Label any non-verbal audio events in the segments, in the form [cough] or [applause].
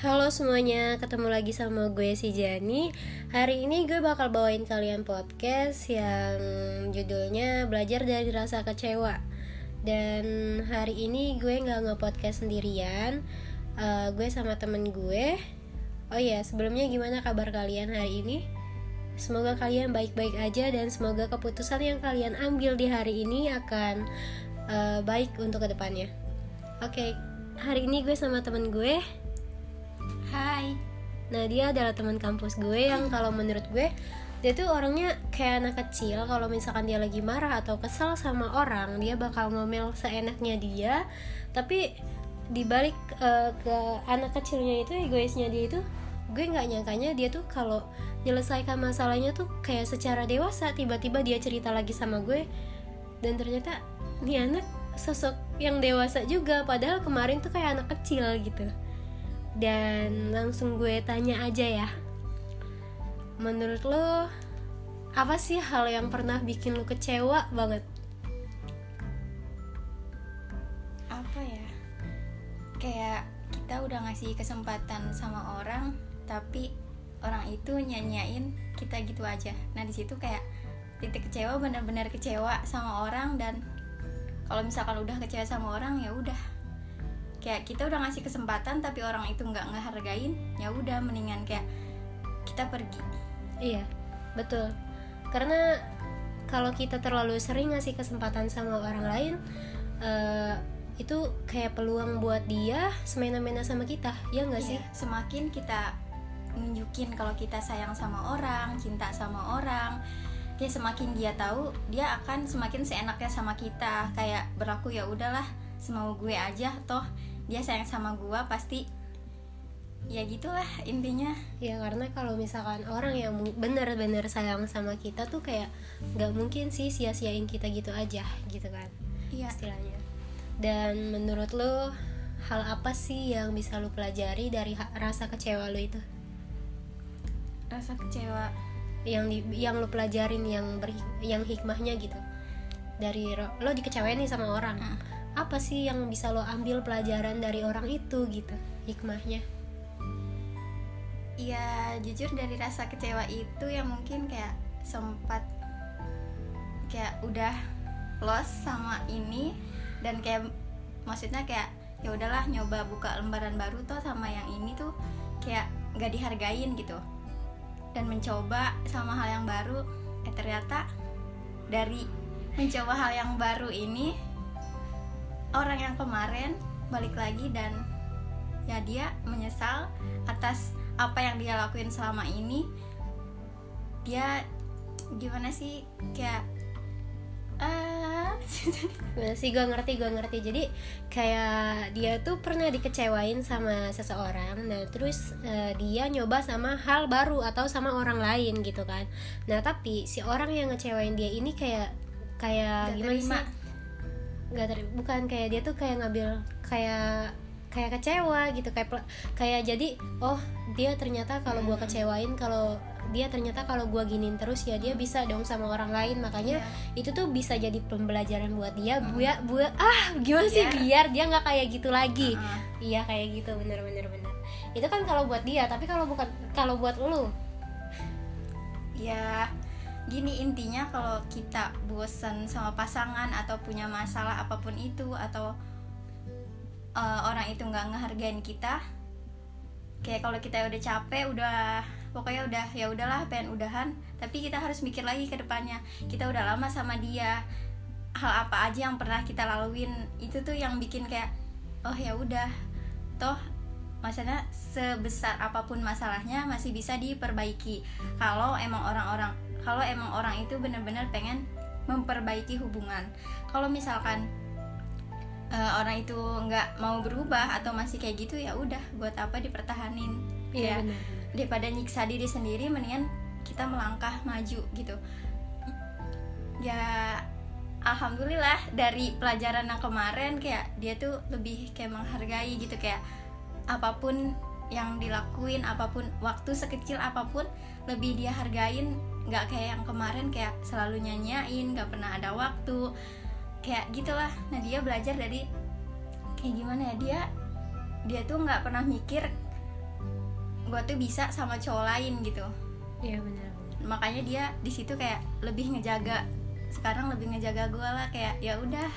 Halo semuanya, ketemu lagi sama gue si Jani. Hari ini gue bakal bawain kalian podcast yang judulnya Belajar dari Rasa Kecewa. Dan hari ini gue gak nge-podcast sendirian uh, Gue sama temen gue. Oh iya, sebelumnya gimana kabar kalian hari ini? Semoga kalian baik-baik aja dan semoga keputusan yang kalian ambil di hari ini akan uh, baik untuk ke depannya. Oke, okay, hari ini gue sama temen gue. Hai. Nah dia adalah teman kampus gue yang [laughs] kalau menurut gue dia tuh orangnya kayak anak kecil. Kalau misalkan dia lagi marah atau kesel sama orang dia bakal ngomel seenaknya dia. Tapi dibalik uh, ke anak kecilnya itu egoisnya dia itu gue nggak nyangkanya dia tuh kalau menyelesaikan masalahnya tuh kayak secara dewasa tiba-tiba dia cerita lagi sama gue. Dan ternyata nih anak sosok yang dewasa juga padahal kemarin tuh kayak anak kecil gitu. Dan langsung gue tanya aja ya menurut lo apa sih hal yang pernah bikin lo kecewa banget? Apa ya? Kayak kita udah ngasih kesempatan sama orang tapi orang itu nyanyain kita gitu aja. Nah di situ kayak titik kecewa benar-benar kecewa sama orang dan kalau misalkan udah kecewa sama orang ya udah. Kayak kita udah ngasih kesempatan tapi orang itu nggak ngehargain ya udah mendingan kayak kita pergi. Iya betul. Karena kalau kita terlalu sering ngasih kesempatan sama orang lain uh, itu kayak peluang buat dia semena-mena sama kita ya nggak iya, sih? semakin kita nunjukin kalau kita sayang sama orang cinta sama orang dia semakin dia tahu dia akan semakin seenaknya sama kita. Kayak berlaku ya udahlah semau gue aja toh dia sayang sama gue pasti. Ya gitulah intinya. Ya karena kalau misalkan orang yang bener-bener sayang sama kita tuh kayak nggak mungkin sih sia-siain kita gitu aja gitu kan iya. istilahnya. Dan menurut lo hal apa sih yang bisa lo pelajari dari rasa kecewa lo itu? Rasa kecewa yang di, yang lo pelajarin yang ber, yang hikmahnya gitu. Dari lo dikecewain nih sama orang. Hmm. Apa sih yang bisa lo ambil pelajaran dari orang itu gitu hikmahnya? Ya jujur dari rasa kecewa itu yang mungkin kayak sempat kayak udah lost sama ini dan kayak maksudnya kayak ya udahlah nyoba buka lembaran baru tuh sama yang ini tuh kayak nggak dihargain gitu dan mencoba sama hal yang baru. Eh ternyata dari mencoba hal yang baru ini orang yang kemarin balik lagi dan ya dia menyesal atas apa yang dia lakuin selama ini. Dia gimana sih? Kayak ah uh, sih? Gue ngerti gue ngerti. Jadi kayak dia tuh pernah dikecewain sama seseorang. Nah terus uh, dia nyoba sama hal baru atau sama orang lain gitu kan. Nah tapi si orang yang ngecewain dia ini kayak kayak Gak gimana terima. sih? Nggak ter bukan kayak dia tuh kayak ngambil kayak kayak kecewa gitu kayak kayak jadi oh dia ternyata kalau gue kecewain kalau dia ternyata kalau gue giniin terus ya dia bisa dong sama orang lain makanya yeah. itu tuh bisa jadi pembelajaran buat dia mm. buat buat ah gimana sih yeah. biar dia nggak kayak gitu lagi uh -huh. iya kayak gitu bener bener bener itu kan kalau buat dia tapi kalau bukan kalau buat lu ya gini intinya kalau kita bosen sama pasangan atau punya masalah apa pun itu atau uh, orang itu nggak ngehargain kita. Kayak kalau kita udah capek udah pokoknya udah ya udahlah pengen udahan. Tapi kita harus mikir lagi ke depannya. Kita udah lama sama dia. Hal apa aja yang pernah kita laluin? Itu tuh yang bikin kayak oh ya udah. Toh maksudnya sebesar apa pun masalahnya masih bisa diperbaiki. Kalau emang orang-orang kalau emang orang itu benar-benar pengen memperbaiki hubungan. Kalau misalkan uh, orang itu nggak mau berubah atau masih kayak gitu ya udah buat apa dipertahanin? Iya, ya daripada nyiksa diri sendiri mendingan kita melangkah maju gitu. Ya alhamdulillah dari pelajaran yang kemarin kayak dia tuh lebih kayak menghargai gitu kayak apa pun yang dilakuin apa pun waktu sekecil apa pun lebih dia hargain. Nggak kayak yang kemarin kayak selalu nyanyain nggak pernah ada waktu kayak gitulah. Nah dia belajar dari kayak gimana ya dia dia tuh nggak pernah mikir gue tuh bisa sama cowok lain gitu. Iya benar. Makanya dia di situ kayak lebih ngejaga sekarang lebih ngejaga gue lah kayak ya udah.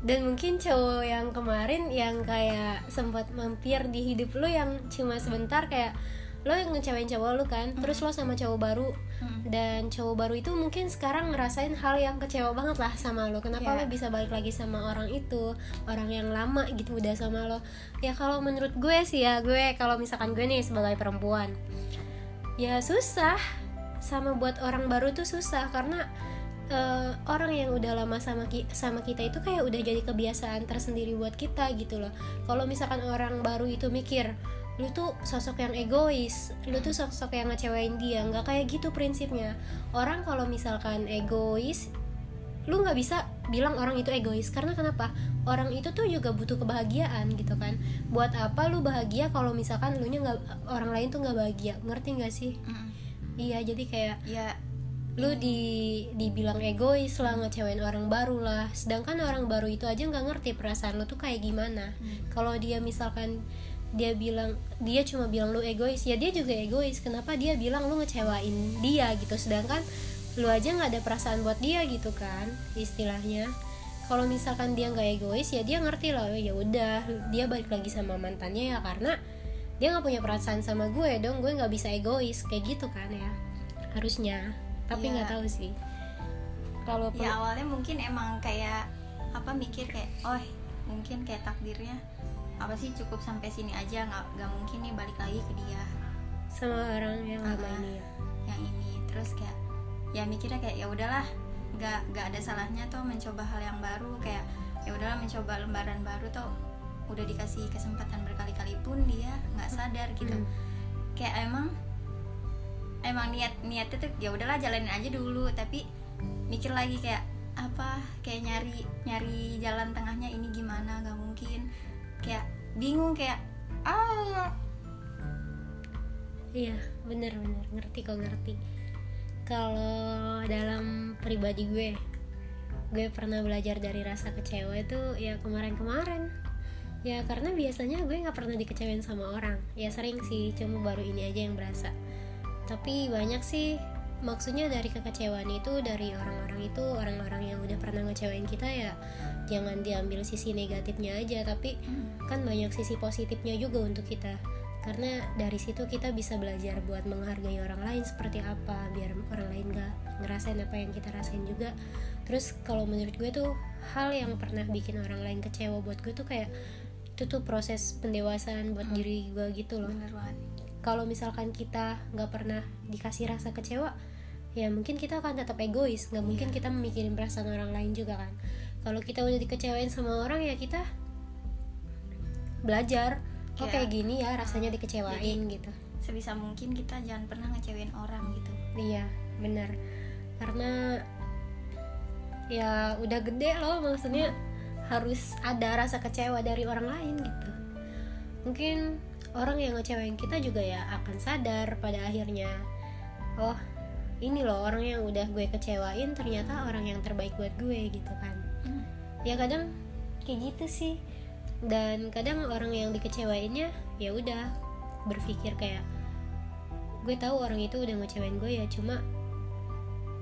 Dan mungkin cowok yang kemarin yang kayak sempat mampir di hidup lo yang cuma sebentar kayak lo yang ngecewain cowok lo kan terus lo sama cowok baru. Dan cowok baru itu mungkin sekarang ngerasain hal yang kecewa banget lah sama lo. Kenapa Iya. lo bisa balik lagi sama orang itu? Orang yang lama gitu udah sama lo. Ya kalau menurut gue sih ya gue kalau misalkan gue nih sebagai perempuan ya susah. Sama buat orang baru tuh susah karena eh, orang yang udah lama sama ki- sama kita itu kayak udah jadi kebiasaan tersendiri buat kita gitu loh. Kalau misalkan orang baru itu mikir lu tuh sosok yang egois lu tuh sosok yang ngecewain dia nggak kayak gitu prinsipnya. Orang kalau misalkan egois lu nggak bisa bilang orang itu egois karena kenapa? Orang itu tuh juga butuh kebahagiaan gitu kan. Buat apa lu bahagia kalau misalkan lu nya nggak orang lain tuh nggak bahagia? Ngerti nggak sih? Mm. iya jadi kayak ya. lu di dibilang egois lah ngecewain orang baru lah. Sedangkan orang baru itu aja nggak ngerti perasaan lu tuh kayak gimana. Kalau dia misalkan dia bilang dia cuma bilang lu egois. Ya dia juga egois. Kenapa dia bilang lu ngecewain dia gitu? Sedangkan lu aja nggak ada perasaan buat dia gitu kan istilahnya. Kalau misalkan dia nggak egois ya dia ngerti lah ya udah dia balik lagi sama mantannya ya karena dia nggak punya perasaan sama gue dong. Gue nggak bisa egois kayak gitu kan ya harusnya. Tapi Iya. nggak tahu sih. Kalau ya awalnya mungkin emang kayak apa mikir kayak oh mungkin kayak takdirnya apa sih cukup sampai sini aja nggak nggak mungkin nih balik lagi ke dia. Sama orang yang lama ini ya yang ini terus kayak ya mikirnya kayak ya udahlah nggak nggak ada salahnya tuh mencoba hal yang baru kayak ya udahlah mencoba lembaran baru tuh udah dikasih kesempatan berkali-kali pun dia nggak sadar gitu. Hmm. kayak emang emang niat niatnya tuh ya udahlah jalanin aja dulu tapi mikir lagi kayak apa kayak nyari nyari jalan tengahnya ini gimana gak mungkin. Kayak bingung kayak ah Iya, bener-bener ngerti kok ngerti. Kalau dalam pribadi gue, gue pernah belajar dari rasa kecewa itu ya kemarin-kemarin. Ya karena biasanya gue nggak pernah dikecewain sama orang. Ya sering sih, cuma baru ini aja yang berasa. Tapi banyak sih maksudnya dari kekecewaan itu dari orang-orang itu orang-orang yang udah pernah ngecewain kita ya jangan diambil sisi negatifnya aja tapi kan banyak sisi positifnya juga untuk kita. Karena dari situ kita bisa belajar buat menghargai orang lain seperti apa biar orang lain gak ngerasain apa yang kita rasain juga. Terus kalau menurut gue tuh hal yang pernah bikin orang lain kecewa buat gue tuh kayak itu tuh proses pendewasaan buat diri gue gitu loh. Kalau misalkan kita nggak pernah dikasih rasa kecewa ya mungkin kita akan tetap egois. Nggak mungkin kita memikirin perasaan orang lain juga kan kalau kita udah dikecewain sama orang ya kita belajar. Kayak, kayak gini ya rasanya dikecewain gitu. sebisa mungkin kita jangan pernah ngecewain orang gitu. Iya benar. Karena ya udah gede loh maksudnya harus ada rasa kecewa dari orang lain gitu. Mungkin orang yang ngecewain kita juga ya akan sadar pada akhirnya oh ini loh orang yang udah gue kecewain ternyata orang yang terbaik buat gue gitu kan. Hmm. Ya kadang kayak gitu sih. Dan kadang orang yang dikecewainnya ya udah berpikir kayak gue tahu orang itu udah ngecewain gue ya cuma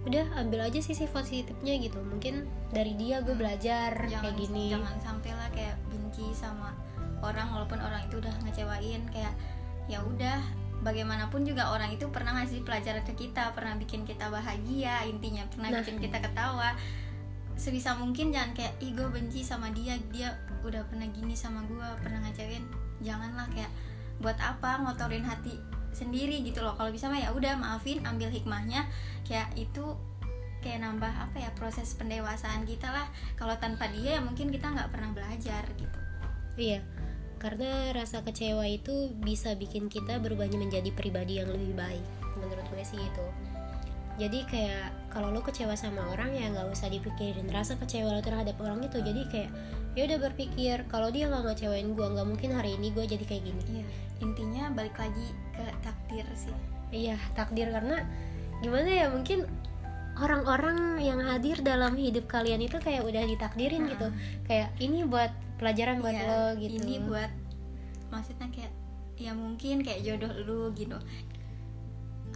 udah ambil aja sisi positifnya gitu. Mungkin dari dia gue belajar jangan kayak gini. jangan sampai lah kayak benci sama orang walaupun orang itu udah ngecewain. Kayak ya udah bagaimanapun juga orang itu pernah ngasih pelajaran ke kita pernah bikin kita bahagia intinya pernah Nah. bikin kita ketawa sebisa mungkin jangan kayak ih gue benci sama dia dia udah pernah gini sama gue pernah ngecewain janganlah kayak buat apa ngotorin hati sendiri gitu loh. Kalau bisa mah ya udah maafin ambil hikmahnya. Kayak itu kayak nambah apa ya proses pendewasaan kita lah. Kalau tanpa dia ya mungkin kita nggak pernah belajar gitu. Iya karena rasa kecewa itu bisa bikin kita berubah menjadi pribadi yang lebih baik menurut gue sih itu jadi kayak kalau lo kecewa sama orang ya nggak usah dipikirin rasa kecewa lo terhadap orang itu. Jadi kayak ya udah berpikir kalau dia nggak ngecewain gue nggak mungkin hari ini gue jadi kayak gini. Iya. Intinya balik lagi ke takdir sih. Iya takdir karena gimana ya mungkin orang-orang yang hadir dalam hidup kalian itu kayak udah ditakdirin Mm-mm. gitu kayak ini buat pelajaran buat Iya, lo gitu. ini buat maksudnya kayak ya mungkin kayak jodoh lu gitu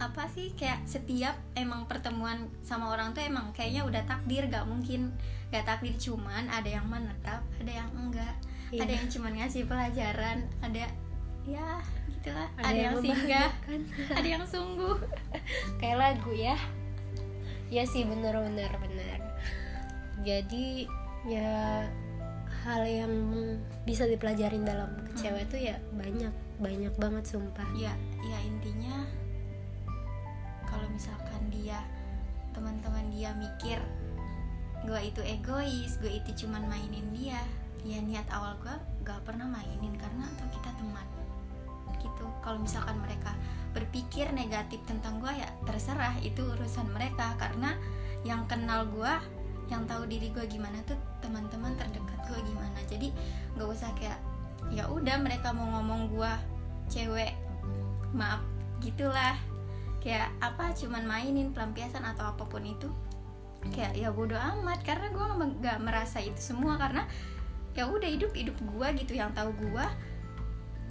apa sih kayak setiap emang pertemuan sama orang tuh emang kayaknya udah takdir gak mungkin gak takdir. Cuman ada yang menetap ada yang enggak. Iya. ada yang cuman ngasih pelajaran ada ya gitulah. Ada ada, yang yang singgah [laughs] ada yang sungguh. [laughs] Kayak lagu ya. Ya sih bener bener bener. Jadi ya hal yang bisa dipelajarin dalam kecewa Hmm. ya banyak banyak banget sumpah. Ya ya intinya dia mikir gue itu egois gue itu cuman mainin dia. Ya niat awal gue gak pernah mainin karena atau kita teman. Gitu. Kalau misalkan mereka berpikir negatif tentang gue ya terserah itu urusan mereka. Karena yang kenal gue yang tahu diri gue gimana tuh teman-teman terdekat gue gimana. Jadi nggak usah kayak ya udah mereka mau ngomong gue cewek maaf gitulah kayak apa cuman mainin pelampiasan atau apa pun itu. Kayak ya bodoh amat karena gue nggak merasa itu semua karena ya udah hidup hidup gue gitu yang tahu gue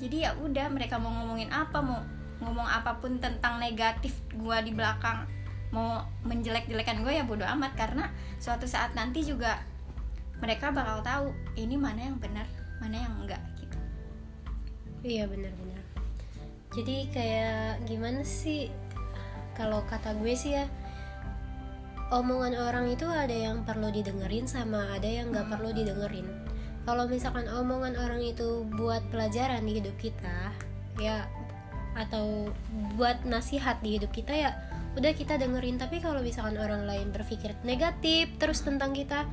jadi ya udah mereka mau ngomongin apa mau ngomong apa pun tentang negatif gue di belakang mau menjelek-jelekan gue ya bodoh amat. Karena suatu saat nanti juga mereka bakal tahu ini mana yang benar mana yang enggak gitu. Iya benar-benar. Jadi kayak gimana sih kalau kata gue sih ya omongan orang itu ada yang perlu didengerin sama ada yang nggak perlu didengerin. Kalau misalkan omongan orang itu buat pelajaran di hidup kita ya atau buat nasihat di hidup kita ya udah kita dengerin. Tapi kalau misalkan orang lain berpikir negatif terus tentang kita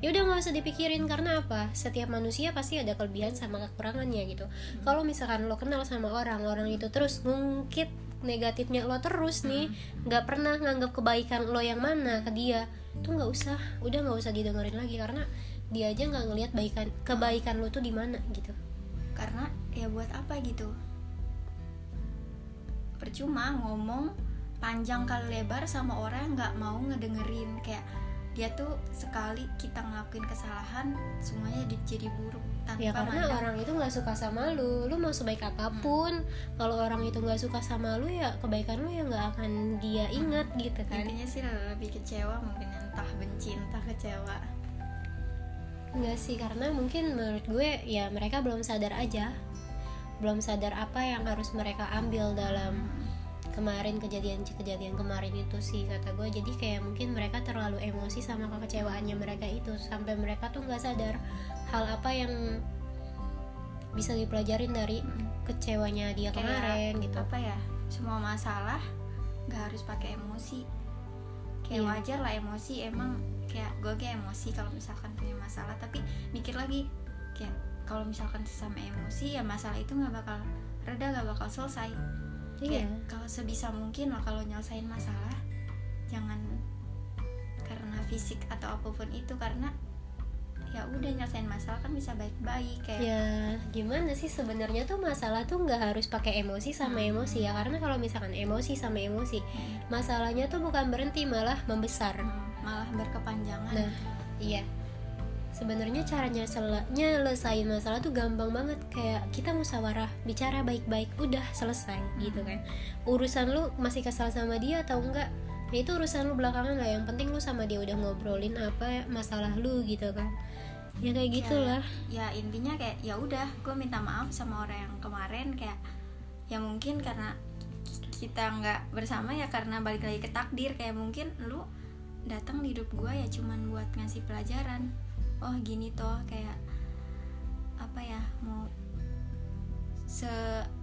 ya udah nggak usah dipikirin. Karena apa? Setiap manusia pasti ada kelebihan sama kekurangannya gitu. Kalau misalkan lo kenal sama orang orang itu terus ngungkit negatifnya lo terus nih. Nggak pernah nganggap kebaikan lo yang mana ke dia. Tuh nggak usah. Udah nggak usah didengerin lagi karena dia aja nggak ngelihat baikan kebaikan lo tuh di mana gitu. Karena ya buat apa gitu? Percuma ngomong panjang kali lebar sama orang yang nggak mau ngedengerin. Kayak dia tuh sekali kita ngelakuin kesalahan semuanya di- jadi buruk tanpa ya karena mandang. orang itu nggak suka sama lu. Lu mau sebaik apa pun. Kalau orang itu nggak suka sama lu ya kebaikan lu ya nggak akan dia ingat gitu kan. Intinya sih lebih kecewa mungkin entah benci entah kecewa. Enggak sih karena mungkin menurut gue ya mereka belum sadar aja. Belum sadar apa yang harus mereka ambil dalam kemarin kejadian-kejadian kemarin itu sih kata gue jadi kayak mungkin mereka terlalu emosi sama kekecewaannya mereka itu. Sampai mereka tuh nggak sadar hal apa yang bisa dipelajarin dari kecewanya dia Kayak kemarin gitu. apa ya semua masalah nggak harus pakai emosi. Kayak Iya. wajar lah emosi emang kayak gue kayak emosi kalau misalkan punya masalah. Tapi mikir lagi kayak kalau misalkan sesama emosi ya masalah itu nggak bakal reda nggak bakal selesai iya. Kayak kalau sebisa mungkin lah kalau nyelesain masalah jangan karena fisik atau apa pun itu karena ya udah nyelesain masalah kan bisa baik-baik kayak ya gimana sih sebenarnya tuh masalah tuh nggak harus pakai emosi sama Hmm. emosi ya? Karena kalau misalkan emosi sama emosi hmm, masalahnya tuh bukan berhenti malah membesar. Hmm, malah berkepanjangan. Nah, iya. Sebenarnya caranya sel- nyelesain masalah tuh gampang banget kayak kita musyawarah, bicara baik-baik, udah selesai gitu kan. Urusan lu masih kesal sama dia atau enggak? Ya itu urusan lu belakangan lah. Yang penting lu sama dia udah ngobrolin apa masalah lu gitu kan. Ya kayak gitulah. ya intinya kayak ya udah gue minta maaf sama orang yang kemarin kayak ya mungkin karena kita nggak bersama ya karena balik lagi ke takdir kayak mungkin lu datang di hidup gue ya cuman buat ngasih pelajaran oh gini toh kayak apa ya mau se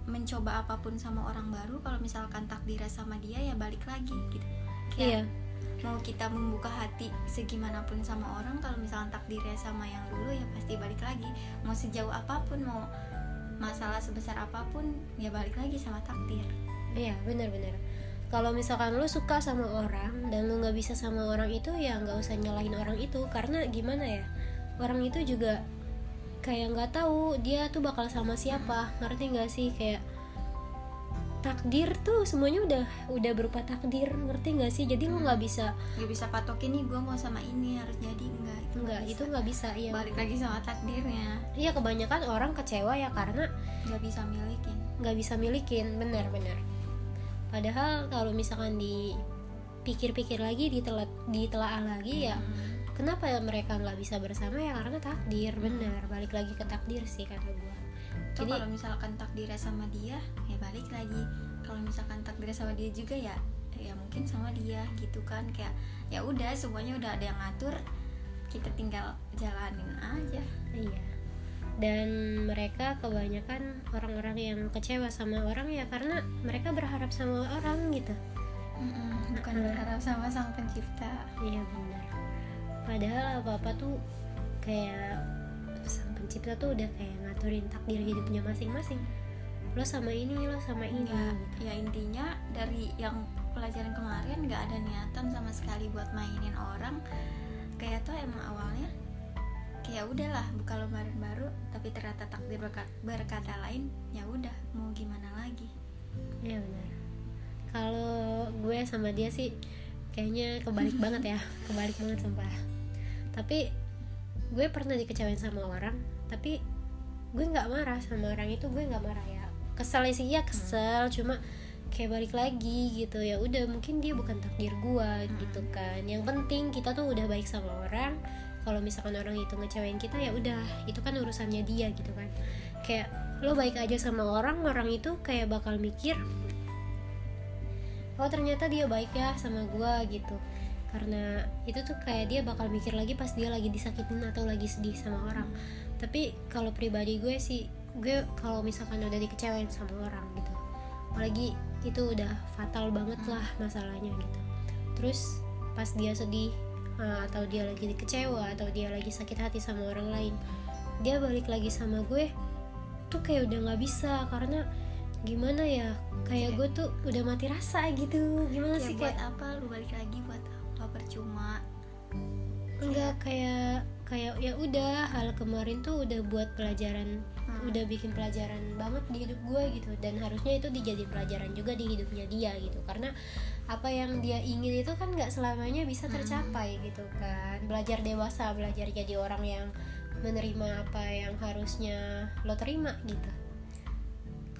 mencoba apa pun sama orang baru kalau misalkan takdirnya sama dia ya balik lagi gitu. Iya. kayak mau kita membuka hati segimanapun sama orang kalau misalkan takdirnya sama yang dulu ya pasti balik lagi. Mau sejauh apa pun mau masalah sebesar apa pun ya balik lagi sama takdir. Iya, benar-benar. Kalau misalkan lu suka sama orang dan lu nggak bisa sama orang itu ya nggak usah nyalahin orang itu. Karena gimana ya orang itu juga kayak nggak tahu dia tuh bakal sama siapa. Ngerti nggak sih? Kayak takdir tuh semuanya udah udah berupa takdir. Ngerti nggak sih? Jadi lo nggak bisa nggak bisa patokin nih gue mau sama ini harus jadi. Enggak itu nggak bisa. itu nggak bisa ya balik lagi sama takdirnya. Iya kebanyakan orang kecewa ya karena nggak bisa milikin. nggak bisa milikin. Benar-benar padahal kalau misalkan dipikir-pikir lagi ditelat ditelaah lagi ya Hmm. Kenapa ya mereka nggak bisa bersama? Ya karena takdir benar. Balik lagi ke takdir sih kata gue Jadi- kalau misalkan takdirnya sama dia ya balik lagi. Kalau misalkan takdirnya sama dia juga ya ya mungkin sama dia gitu kan. Kayak ya udah semuanya udah ada yang ngatur kita tinggal jalanin aja. Iya. Dan mereka kebanyakan orang-orang yang kecewa sama orang ya karena mereka berharap sama orang gitu. Bukan berharap sama sang pencipta. Iya benar padahal apa apa tuh kayak sang pencipta tuh udah kayak ngaturin takdir hidupnya masing-masing lo sama ini lo sama ini Enggak, gitu. ya intinya dari yang pelajaran kemarin nggak ada niatan sama sekali buat mainin orang kayak tuh emang awalnya kayak udahlah buka lembaran baru tapi ternyata takdir berka- berkata lain ya udah mau gimana lagi Iya benar. Kalau gue sama dia sih kayaknya kebalik [laughs] banget ya, kebalik banget sumpah. Tapi gue pernah dikecewain sama orang, tapi gue nggak marah sama orang itu, gue nggak marah ya. Kesel sih ya kesel, cuma kayak balik lagi gitu. Ya udah mungkin dia bukan takdir gue gitu kan. Yang penting kita tuh udah baik sama orang. Kalau misalkan orang itu ngecewain kita ya udah itu kan urusannya dia gitu kan. Kayak lo baik aja sama orang orang itu kayak bakal mikir oh ternyata dia baik ya sama gua gitu karena itu tuh kayak dia bakal mikir lagi pas dia lagi disakitin atau lagi sedih sama orang. Tapi kalau pribadi gue sih gue kalau misalkan udah dikecewain sama orang gitu apalagi itu udah fatal banget lah masalahnya gitu. Terus pas dia sedih uh, atau dia lagi kecewa atau dia lagi sakit hati sama orang lain dia balik lagi sama gue tuh kayak udah nggak bisa. Karena gimana ya kayak gue tuh udah mati rasa gitu. Gimana ya sih buat kayak apa lu balik lagi buat apa percuma. Enggak kayak kayak ya udah hal kemarin tuh udah buat pelajaran Hmm. udah bikin pelajaran banget di hidup gue gitu. Dan harusnya itu dijadiin pelajaran juga di hidupnya dia gitu. Karena apa yang dia ingin itu kan nggak selamanya bisa Hmm. tercapai gitu kan. Belajar dewasa belajar jadi orang yang menerima apa yang harusnya lo terima gitu.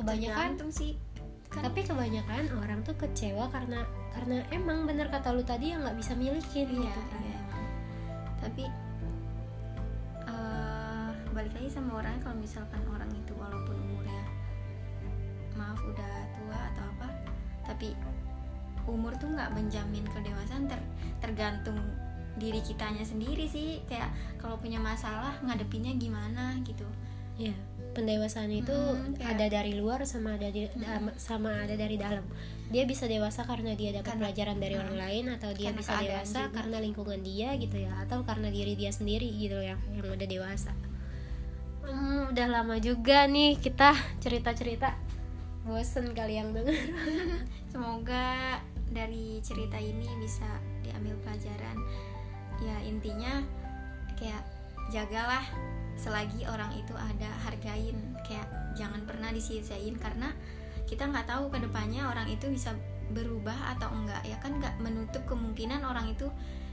Kebanyakan Tergantung sih kan. Tapi kebanyakan orang tuh kecewa karena karena emang bener kata lu tadi yang nggak bisa milikin iya gitu kan. iya. Tapi eh, balik lagi sama orangnya kalau misalkan orang itu walaupun umurnya maaf udah tua atau apa tapi umur tuh nggak menjamin kedewasaan ter tergantung diri kitanya sendiri sih. Kayak kalau punya masalah ngadepinnya gimana gitu. Iya, pendewasaan itu Hmm, ada dari luar sama ada di, da- sama ada dari dalam. Dia bisa dewasa karena dia dapat Karena- pelajaran dari orang lain atau dia bisa dewasa juga. karena lingkungan dia gitu ya atau karena diri dia sendiri gitu yang yang udah dewasa. Hmm, udah lama juga nih kita cerita-cerita. Bosen kali yang denger. [laughs] semoga dari cerita ini bisa diambil pelajaran ya intinya kayak jagalah selagi orang itu ada hargain. Kayak jangan pernah disia-siain karena kita nggak tahu ke depannya orang itu bisa berubah atau enggak. Ya kan nggak menutup kemungkinan orang itu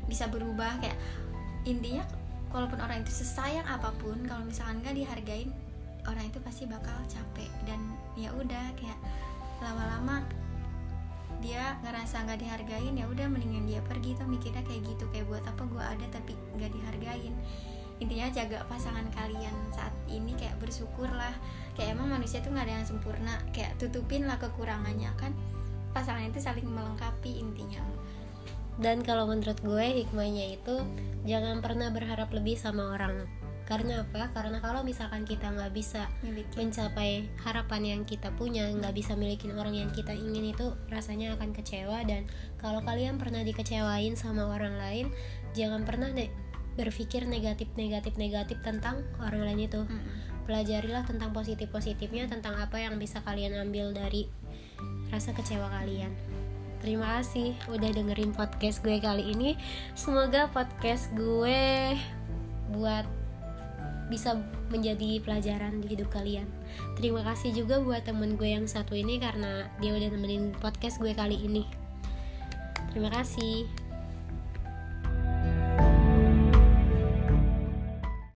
bisa berubah. Kayak intinya walaupun orang itu sesayang apa pun kalau misalkan nggak dihargain orang itu pasti bakal capek. Dan ya udah kayak lama-lama dia ngerasa nggak dihargain ya udah mendingan dia pergi. Tuh mikirnya kayak gitu kayak buat apa gue ada tapi nggak dihargain intinya jaga pasangan kalian saat ini kayak bersyukur lah. Kayak emang manusia tuh nggak ada yang sempurna kayak tutupin lah kekurangannya kan? Pasangan itu saling melengkapi intinya. Dan kalau menurut gue hikmahnya itu jangan pernah berharap lebih sama orang. Karena apa? Karena kalau misalkan kita nggak bisa milikin mencapai harapan yang kita punya nggak bisa milikin orang yang kita ingin itu rasanya akan kecewa. Dan kalau kalian pernah dikecewain sama orang lain jangan pernah deh berpikir negatif negatif negatif tentang orang lain itu. Mm-mm. pelajarilah tentang positif positifnya tentang apa yang bisa kalian ambil dari rasa kecewa kalian. Terima kasih udah dengerin podcast gue kali ini. Semoga podcast gue buat bisa menjadi pelajaran di hidup kalian. Terima kasih juga buat temen gue yang satu ini karena dia udah nemenin podcast gue kali ini. Terima kasih